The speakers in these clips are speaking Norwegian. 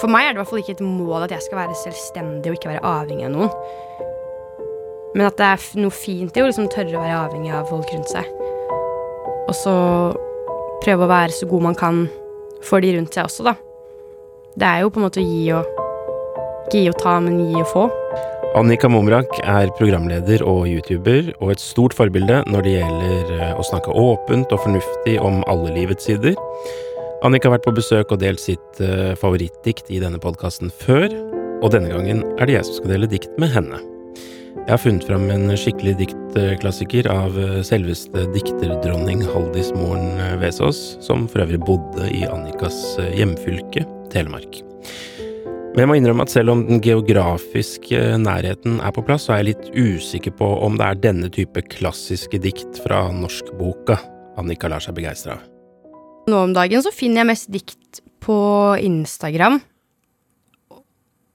For meg er det i hvert fall ikke et mål at jeg skal være selvstendig og ikke være avhengig av noen. Men at det er noe fint i å liksom tørre å være avhengig av folk rundt seg. Og så prøve å være så god man kan for de rundt seg også, da. Det er jo på en måte å gi og Ikke gi og ta, men gi og få. Annika Momrak er programleder og YouTuber, og et stort forbilde når det gjelder eh, å snakke åpent og fornuftig om alle livets sider. Annika har vært på besøk og delt sitt uh, favorittdikt i denne podkasten før, og denne gangen er det jeg som skal dele dikt med henne. Jeg har funnet fram en skikkelig diktklassiker av eh, selveste dikterdronning Haldis Moren eh, Vesaas, som for øvrig bodde i Annikas hjemfylke, Telemark. Men jeg må innrømme at selv om den geografiske nærheten er på plass, så er jeg litt usikker på om det er denne type klassiske dikt fra norskboka Annika lar seg begeistre av. Nå om dagen så finner jeg mest dikt på Instagram.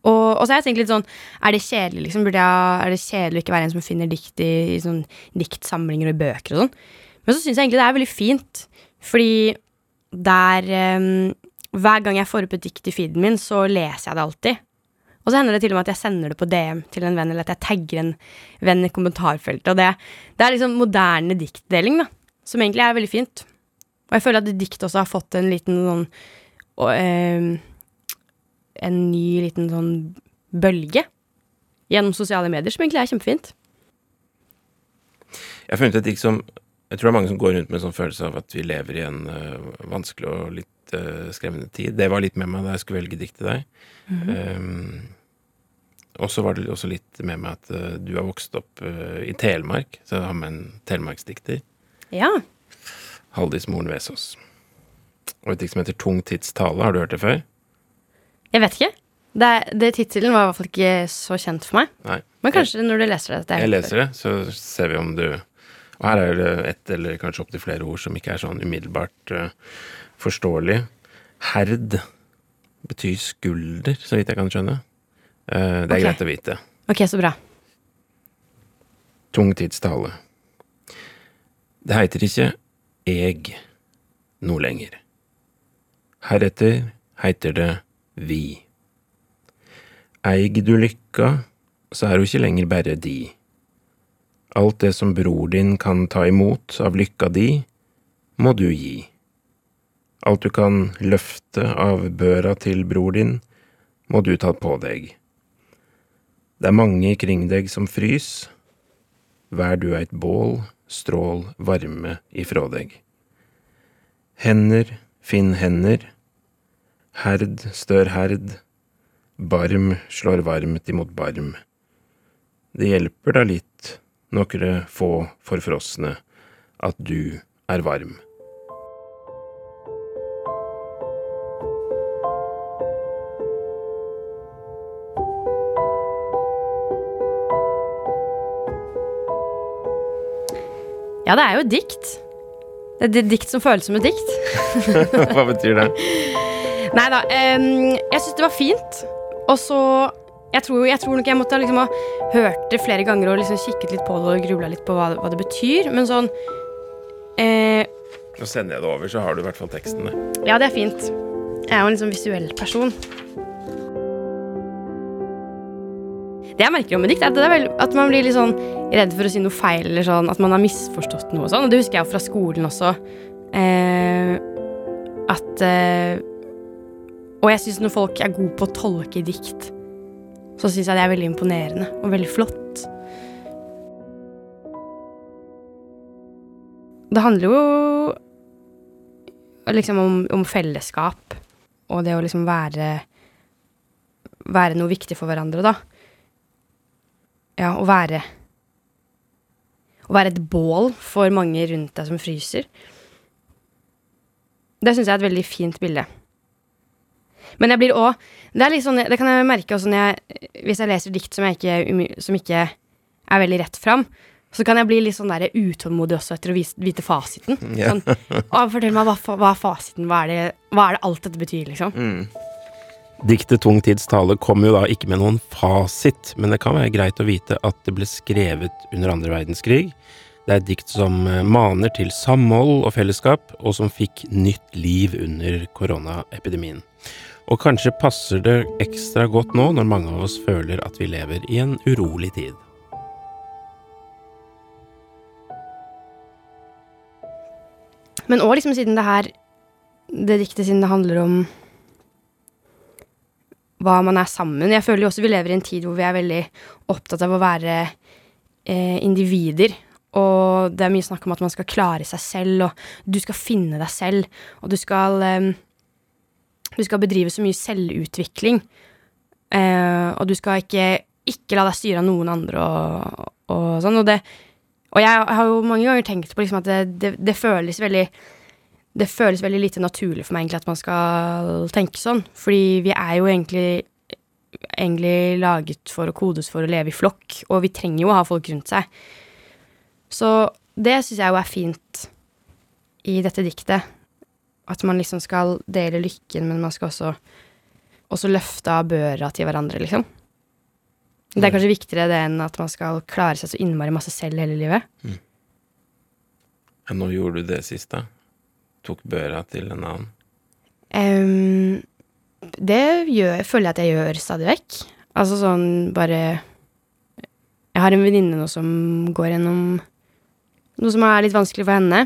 Og, og så har jeg tenkt litt sånn Er det kjedelig liksom? Burde jeg, er det kjedelig å ikke være en som finner dikt i, i sånn diktsamlinger og i bøker og sånn? Men så syns jeg egentlig det er veldig fint, fordi der um, Hver gang jeg får opp et dikt i feeden min, så leser jeg det alltid. Og så hender det til og med at jeg sender det på DM til en venn, eller at jeg tagger en venn i kommentarfeltet. Og det, det er liksom moderne diktdeling, da, som egentlig er veldig fint. Og jeg føler at dikt også har fått en liten sånn og, eh, En ny liten sånn bølge gjennom sosiale medier, som egentlig er kjempefint. Jeg har funnet et dikt som Jeg tror det er mange som går rundt med en sånn følelse av at vi lever i en uh, vanskelig og litt uh, skremmende tid. Det var litt med meg da jeg skulle velge dikt til deg. Um, og så var det også litt med meg at uh, du har vokst opp i Telemark, så jeg har med en telemarksdikter. Ja. Haldis Moren Vesaas. Og et dikt som heter Tung tids tale. Har du hørt det før? Jeg vet ikke. Det, det Tittelen var i hvert fall ikke så kjent for meg. Nei. Men kanskje når du leser det. det Jeg leser det, så ser vi om du Og her er det ett eller kanskje opptil flere ord som ikke er sånn umiddelbart uh, forståelig. Herd betyr skulder, så vidt jeg kan skjønne. Uh, det er okay. greit å vite. Ok, så bra. Tung tids tale. Det heiter ikke eg noe lenger. Heretter heiter det vi. Eig du lykka, så er ho ikke lenger bare di. Alt det som bror din kan ta imot av lykka di, må du gi. Alt du kan løfte av børa til bror din, må du ta på deg. Det er mange kring deg som frys, Vær du eit bål, strål varme ifrå deg. Hender, finn hender. Herd stør herd. Barm slår varmt imot barm. Det hjelper da litt, nokre få forfrosne, at du er varm. Ja, det er jo et dikt. Det er et dikt som føles som et dikt. Hva betyr det? Nei da. Um, jeg syns det var fint. Og så jeg tror, jeg tror nok jeg måtte liksom ha hørt det flere ganger og liksom kikket litt på det og grubla litt på hva, hva det betyr. Men sånn eh, Nå sender jeg det over, så har du i hvert fall teksten. Ja, det er fint. Jeg er jo en sånn visuell person. Det jeg merker om med dikt, er vel, at man blir litt sånn redd for å si noe feil, eller sånn, at man har misforstått noe og sånn. Og det husker jeg jo fra skolen også. Eh, at eh, Og jeg syns når folk er gode på å tolke dikt, så syns jeg det er veldig imponerende og veldig flott. Det handler jo liksom om, om fellesskap og det å liksom være Være noe viktig for hverandre, da. Ja, å være Å være et bål for mange rundt deg som fryser. Det syns jeg er et veldig fint bilde. Men jeg blir òg Det sånn, det kan jeg merke også når jeg, hvis jeg leser dikt som, jeg ikke, som ikke er veldig rett fram. Så kan jeg bli litt sånn der utålmodig også etter å vite fasiten. Sånn, å, fortell meg hva, hva er fasiten? Hva er, det, hva er det alt dette betyr, liksom? Diktet Tung tids tale kom jo da ikke med noen fasit, men det kan være greit å vite at det ble skrevet under andre verdenskrig. Det er et dikt som eh, maner til samhold og fellesskap, og som fikk nytt liv under koronaepidemien. Og kanskje passer det ekstra godt nå når mange av oss føler at vi lever i en urolig tid. Men òg liksom siden det her Det diktet siden det handler om hva man er sammen. Jeg føler jo også vi lever i en tid hvor vi er veldig opptatt av å være eh, individer. Og det er mye snakk om at man skal klare seg selv, og du skal finne deg selv. Og du skal eh, Du skal bedrive så mye selvutvikling. Eh, og du skal ikke, ikke la deg styre av noen andre og, og sånn. Og, det, og jeg har jo mange ganger tenkt på liksom at det, det, det føles veldig det føles veldig lite naturlig for meg egentlig at man skal tenke sånn. Fordi vi er jo egentlig, egentlig laget for å kodes for å leve i flokk, og vi trenger jo å ha folk rundt seg. Så det syns jeg jo er fint i dette diktet. At man liksom skal dele lykken, men man skal også, også løfte av børa til hverandre, liksom. Det er kanskje viktigere det enn at man skal klare seg så innmari masse selv hele livet. Mm. Ja, nå gjorde du det sist, da? Tok børa til en annen? Um, det gjør, føler jeg at jeg gjør stadig vekk. Altså sånn bare Jeg har en venninne nå som går gjennom noe som er litt vanskelig for henne.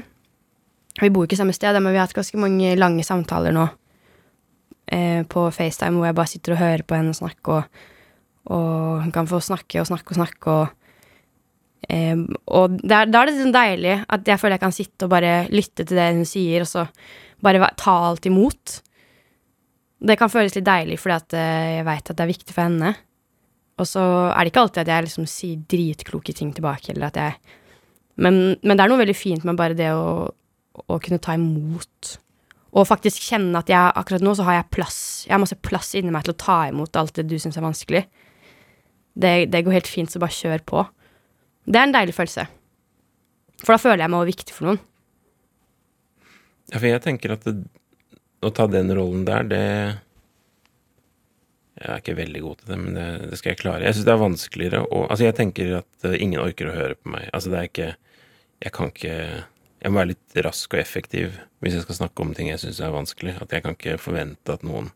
Vi bor ikke samme sted, men vi har hatt ganske mange lange samtaler nå eh, på FaceTime hvor jeg bare sitter og hører på henne snakke, og, og hun kan få snakke og snakke og snakke, og Um, og da er det sånn deilig at jeg føler jeg kan sitte og bare lytte til det hun sier, og så bare ta alt imot. Det kan føles litt deilig, fordi at uh, jeg veit at det er viktig for henne. Og så er det ikke alltid at jeg liksom sier dritkloke ting tilbake, eller at jeg men, men, det er noe veldig fint med bare det å, å, kunne ta imot. Og faktisk kjenne at jeg akkurat nå så har jeg plass. Jeg har masse plass inni meg til å ta imot alt det du syns er vanskelig. Det, det går helt fint, så bare kjør på. Det er en deilig følelse. For da føler jeg meg også viktig for noen. Ja, for jeg tenker at det, å ta den rollen der, det Jeg er ikke veldig god til det, men det, det skal jeg klare. Jeg syns det er vanskeligere å Altså, jeg tenker at uh, ingen orker å høre på meg. Altså, det er ikke Jeg kan ikke Jeg må være litt rask og effektiv hvis jeg skal snakke om ting jeg syns er vanskelig. At jeg kan ikke forvente at noen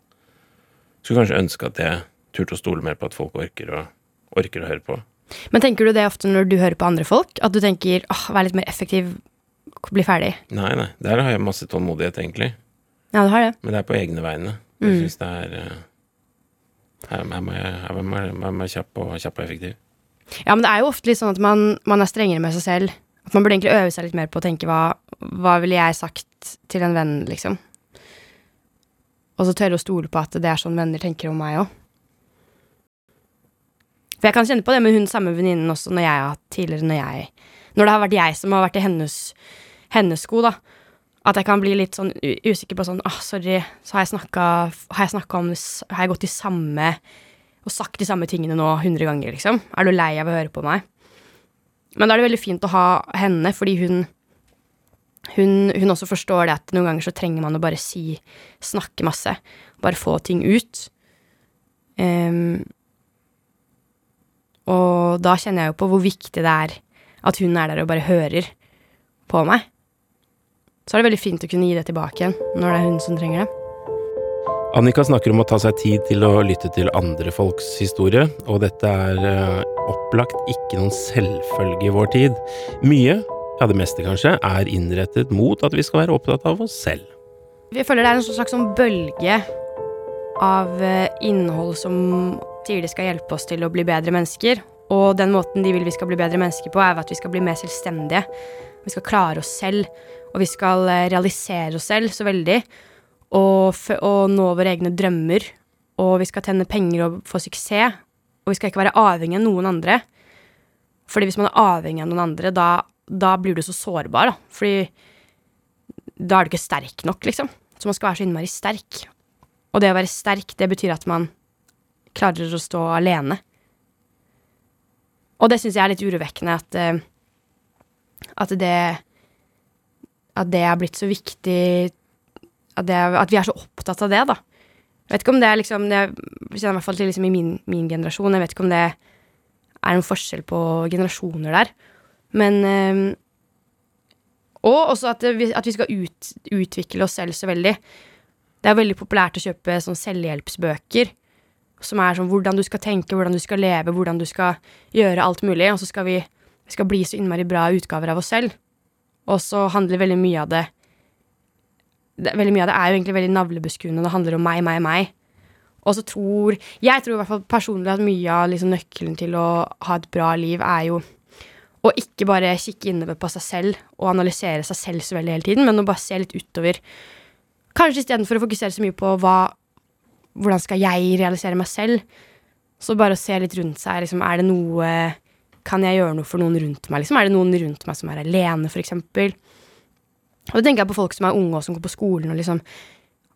Skulle kanskje ønske at jeg turte å stole mer på at folk orker å, orker å høre på. Men tenker du det ofte når du hører på andre folk? At du tenker åh, vær litt mer effektiv, bli ferdig? Nei, nei. Der har jeg masse tålmodighet, egentlig. Ja, du har det. Men det er på egne vegne. Jeg mm. syns det er her, må jeg, her her må jeg kjapp, og, kjapp og effektiv. Ja, men det er jo ofte litt sånn at man, man, er strengere med seg selv. At man burde egentlig øve seg litt mer på å tenke hva, hva ville jeg sagt til en venn, liksom. Og så tørre å stole på at det er sånn venner tenker om meg òg. For jeg kan kjenne på det med hun samme venninnen også når jeg har tidligere når jeg Når det har vært jeg som har vært i hennes, hennes sko, da. At jeg kan bli litt sånn usikker på sånn ah, sorry, så har jeg snakka om Har jeg gått i samme Og sagt de samme tingene nå hundre ganger, liksom? Er du lei av å høre på meg? Men da er det veldig fint å ha henne, fordi hun hun, hun, også forstår det at noen ganger så trenger man å bare si Snakke masse. Bare få ting ut. Um, og da kjenner jeg jo på hvor viktig det er at hun er der og bare hører på meg. Så er det veldig fint å kunne gi det tilbake igjen når det er hun som trenger det. Annika snakker om å ta seg tid til å lytte til andre folks historie, og dette er uh, opplagt ikke noen selvfølge i vår tid. Mye, ja det meste kanskje, er innrettet mot at vi skal være opptatt av oss selv. Jeg føler det er en slags sånn bølge av uh, innhold som sier de skal hjelpe oss til å bli bedre mennesker. Og den måten de vil vi skal bli bedre mennesker på, er at vi skal bli mer selvstendige. Vi skal klare oss selv, og vi skal eh, realisere oss selv så veldig. Og, og nå våre egne drømmer. Og vi skal tjene penger og få suksess. Og vi skal ikke være avhengig av noen andre. Fordi hvis man er avhengig av noen andre, da, da blir du så sårbar, da. Fordi da er du ikke sterk nok, liksom. Så man skal være så innmari sterk. Og det å være sterk, det betyr at man klarer å stå alene. Og det syns jeg er litt urovekkende, at, uh, at det At det er blitt så viktig at, det, at, vi er så opptatt av det, da. Jeg vet ikke om det er liksom det, Jeg kjenner i hvert fall til liksom i min, min, generasjon. Jeg vet ikke om det er en forskjell på generasjoner der. Men uh, Og også at vi, at vi skal ut, utvikle oss selv så veldig. Det er veldig populært å kjøpe sånn selvhjelpsbøker som er sånn hvordan du skal tenke, hvordan du skal leve, hvordan du skal gjøre alt mulig, og så skal vi, vi skal bli så innmari bra utgaver av oss selv. Og så handler veldig mye av det, det Veldig mye av det er jo egentlig veldig navlebeskuende, det handler om meg, meg, meg. Og så tror Jeg tror i hvert fall personlig at mye av liksom nøkkelen til å ha et bra liv er jo å ikke bare kikke innover på seg selv og analysere seg selv så veldig hele tiden, men å bare se litt utover. Kanskje istedenfor å fokusere så mye på hva hvordan skal jeg realisere meg selv? Så bare å se litt rundt seg. Liksom, er det noe Kan jeg gjøre noe for noen rundt meg? Liksom? Er det noen rundt meg som er alene, f.eks.? Og da tenker jeg på folk som er unge og som går på skolen. og liksom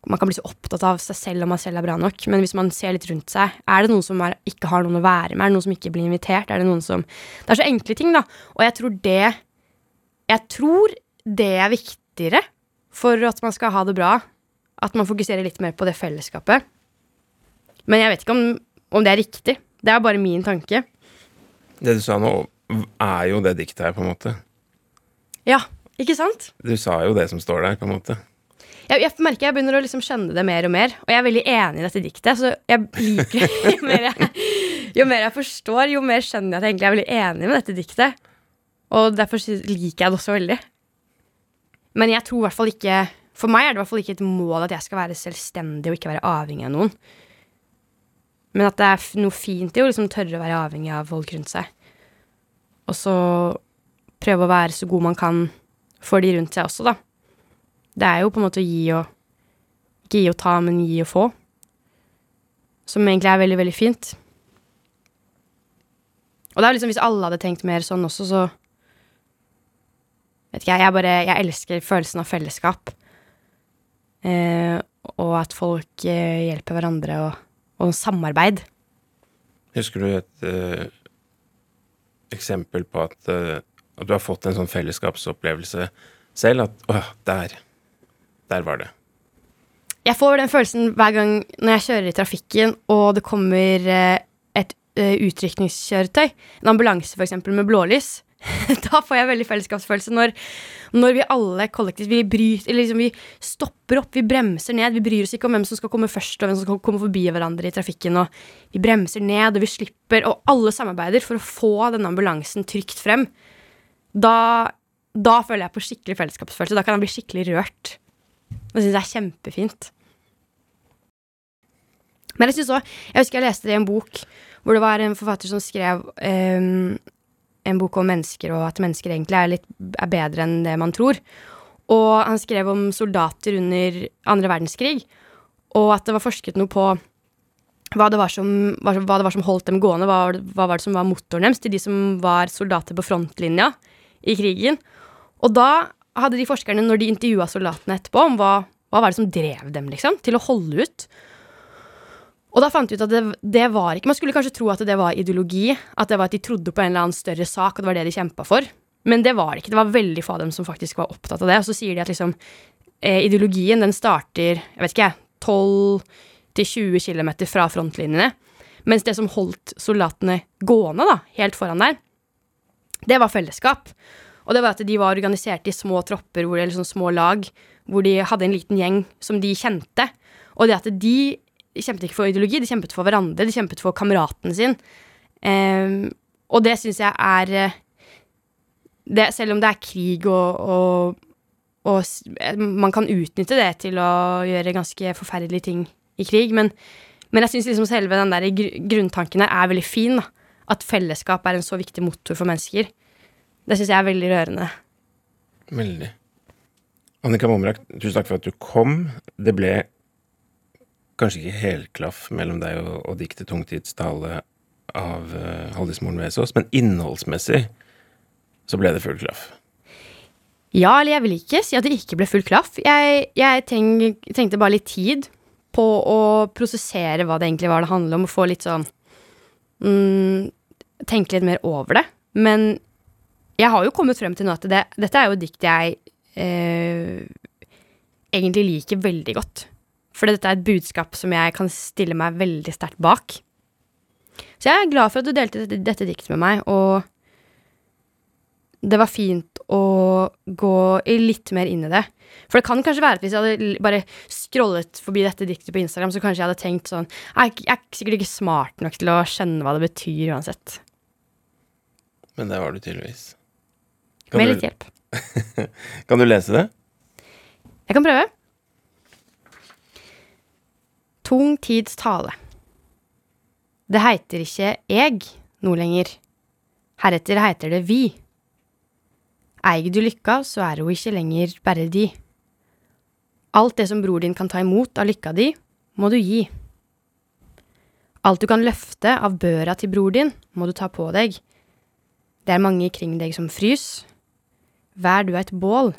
man kan bli så opptatt av seg selv om man selv er bra nok, men hvis man ser litt rundt seg, er det noen som er, ikke har noen å være med? Er det noen som ikke blir invitert? Er det noen som Det er så enkle ting, da. Og jeg tror det Jeg tror det er viktigere for at man skal ha det bra, at man fokuserer litt mer på det fellesskapet. Men jeg vet ikke om, om det er riktig. Det er bare min tanke. Det du sa nå, er jo det diktet her, på en måte. Ja, ikke sant? Du sa jo det som står der, på en måte. Jeg, jeg merker jeg begynner å liksom skjønne det mer og mer, og jeg er veldig enig i dette diktet. Så jeg liker det. Jo mer jeg, jo mer jeg forstår, jo mer skjønner jeg at jeg egentlig er veldig enig med dette diktet. Og derfor liker jeg det også veldig. Men jeg tror i hvert fall ikke For meg er det i hvert fall ikke et mål at jeg skal være selvstendig og ikke være avhengig av noen. Men at det er noe fint i å liksom tørre å være avhengig av folk rundt seg. Og så prøve å være så god man kan for de rundt seg også, da. Det er jo på en måte å gi og Ikke gi og ta, men gi og få. Som egentlig er veldig, veldig fint. Og det er liksom hvis alle hadde tenkt mer sånn også, så Vet ikke jeg, jeg bare Jeg elsker følelsen av fellesskap. Eh, og at folk eh, hjelper hverandre og og samarbeid. Husker du et uh, eksempel på at, uh, at, du har fått en sånn fellesskapsopplevelse selv? At å, der. Der var det. Jeg får den følelsen hver gang når jeg kjører i trafikken, og det kommer uh, et utrykningskjøretøy, en ambulanse f.eks. med blålys. da får jeg veldig fellesskapsfølelse når, når vi alle kollektivt vi, bryter, liksom, vi stopper opp, vi bremser ned. Vi bryr oss ikke om hvem som skal komme først, og hvem som skal komme forbi hverandre i trafikken. Og vi bremser ned, og vi slipper, og alle samarbeider for å få denne ambulansen trygt frem. Da, da føler jeg på skikkelig fellesskapsfølelse. Da kan jeg bli skikkelig rørt. Det syns jeg er kjempefint. Men jeg synes også, jeg husker jeg leste det i en bok hvor det var en forfatter som skrev um, en bok om mennesker, og at mennesker egentlig er litt er bedre enn det man tror. Og han skrev om soldater under andre verdenskrig, og at det var forsket noe på hva det var som, hva det var som holdt dem gående, hva, hva var det som var motoren deres til de som var soldater på frontlinja i krigen. Og da hadde de forskerne, når de intervjua soldatene etterpå, om hva, hva var det som drev dem liksom, til å holde ut, og da fant vi ut at det, det, var ikke Man skulle kanskje tro at det var ideologi, at det var at de trodde på en eller annen større sak, og det var det de kjempa for. Men det var det ikke. Det var veldig få av dem som faktisk var opptatt av det. Og så sier de at liksom eh, ideologien den starter jeg vet ikke, 12-20 km fra frontlinjene. Mens det som holdt soldatene gående, da, helt foran der, det var fellesskap. Og det var at de var organisert i små tropper, eller sånn små lag, hvor de hadde en liten gjeng som de kjente. Og det at de de kjempet ikke for ideologi, de kjempet for hverandre, de kjempet for kameraten sin. Um, og det syns jeg er eh, det, Selv om det er krig og, og, og, man kan utnytte det til å gjøre ganske forferdelige ting i krig, men, men jeg syns liksom selve den der grunntanken er veldig fin. da. At fellesskap er en så viktig motor for mennesker. Det syns jeg er veldig rørende. Veldig. Annika Momrak, tusen takk for at du kom. Det ble kanskje ikke helklaff mellom deg og, og diktet 'Tungtidstale' av uh, Haldis Moren Vesaas, men innholdsmessig så ble det full klaff. Ja, eller jeg vil ikke si at det ikke ble full klaff. Jeg, jeg tenk, trengte bare litt tid på å prosessere hva det egentlig var det handlet om, og få litt sånn mm, Tenke litt mer over det. Men jeg har jo kommet frem til nå at det, dette er jo et dikt jeg eh, egentlig liker veldig godt. For dette er et budskap som jeg kan stille meg veldig sterkt bak. Så jeg er glad for at du delte dette, dette diktet med meg, og det var fint å gå litt mer inn i det. For det kan kanskje være at hvis jeg hadde bare scrollet forbi dette diktet på Instagram, så kanskje jeg hadde tenkt sånn Jeg er, er sikkert ikke smart nok til å skjønne hva det betyr uansett. Men det var du tydeligvis. Kan Med litt hjelp. kan du lese det? Jeg kan prøve. Tung tids tale. Det heiter ikke eg noe lenger. Heretter heiter det vi. Eig du lykka, så er ho ikke lenger bare di. Alt det som bror din kan ta imot av lykka di, må du gi. Alt du kan løfte av børa til bror din, må du ta på deg. Det er mange kring deg som frys. Vær du eit bål,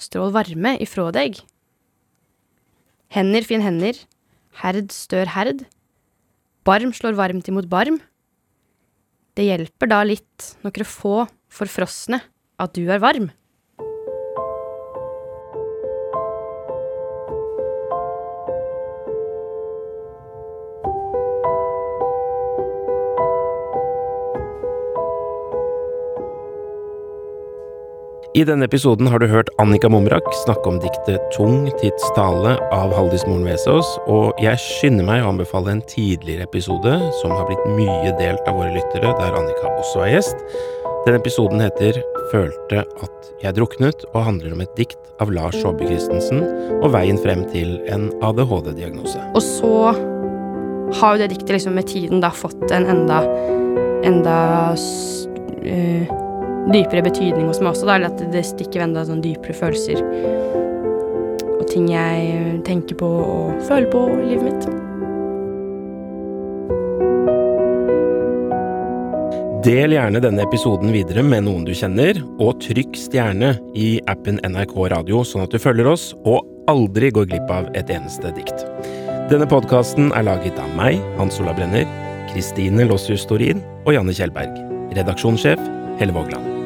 strål varme ifrå deg. Hender fin hender, herd stør herd. Barm slår varmt imot barm. Det hjelper da litt, nokre få forfrosne, at du er varm. I denne episoden har du hørt Annika Mumrak snakke om diktet Tung tids tale av Haldis Moren Vesaas, og jeg skynder meg å anbefale en tidligere episode som har blitt mye delt av våre lyttere, der Annika også er gjest. Den episoden heter Følte at jeg druknet, og handler om et dikt av Lars Saabye Christensen og veien frem til en ADHD-diagnose. Og så har jo det diktet liksom med tiden da fått en enda enda eh, dypere betydning hos meg også, da, eller at det stikker enda sånn dypere følelser. Og ting jeg tenker på og føler på i livet mitt. Del gjerne denne episoden videre med noen du kjenner, og trykk stjerne i appen NRK Radio, sånn at du følger oss og aldri går glipp av et eneste dikt. Denne podkasten er laget av meg, Hans Ola Brenner, Kristine Lossius Storin og Janne Kjellberg. Redaksjonssjef Helle Vågland.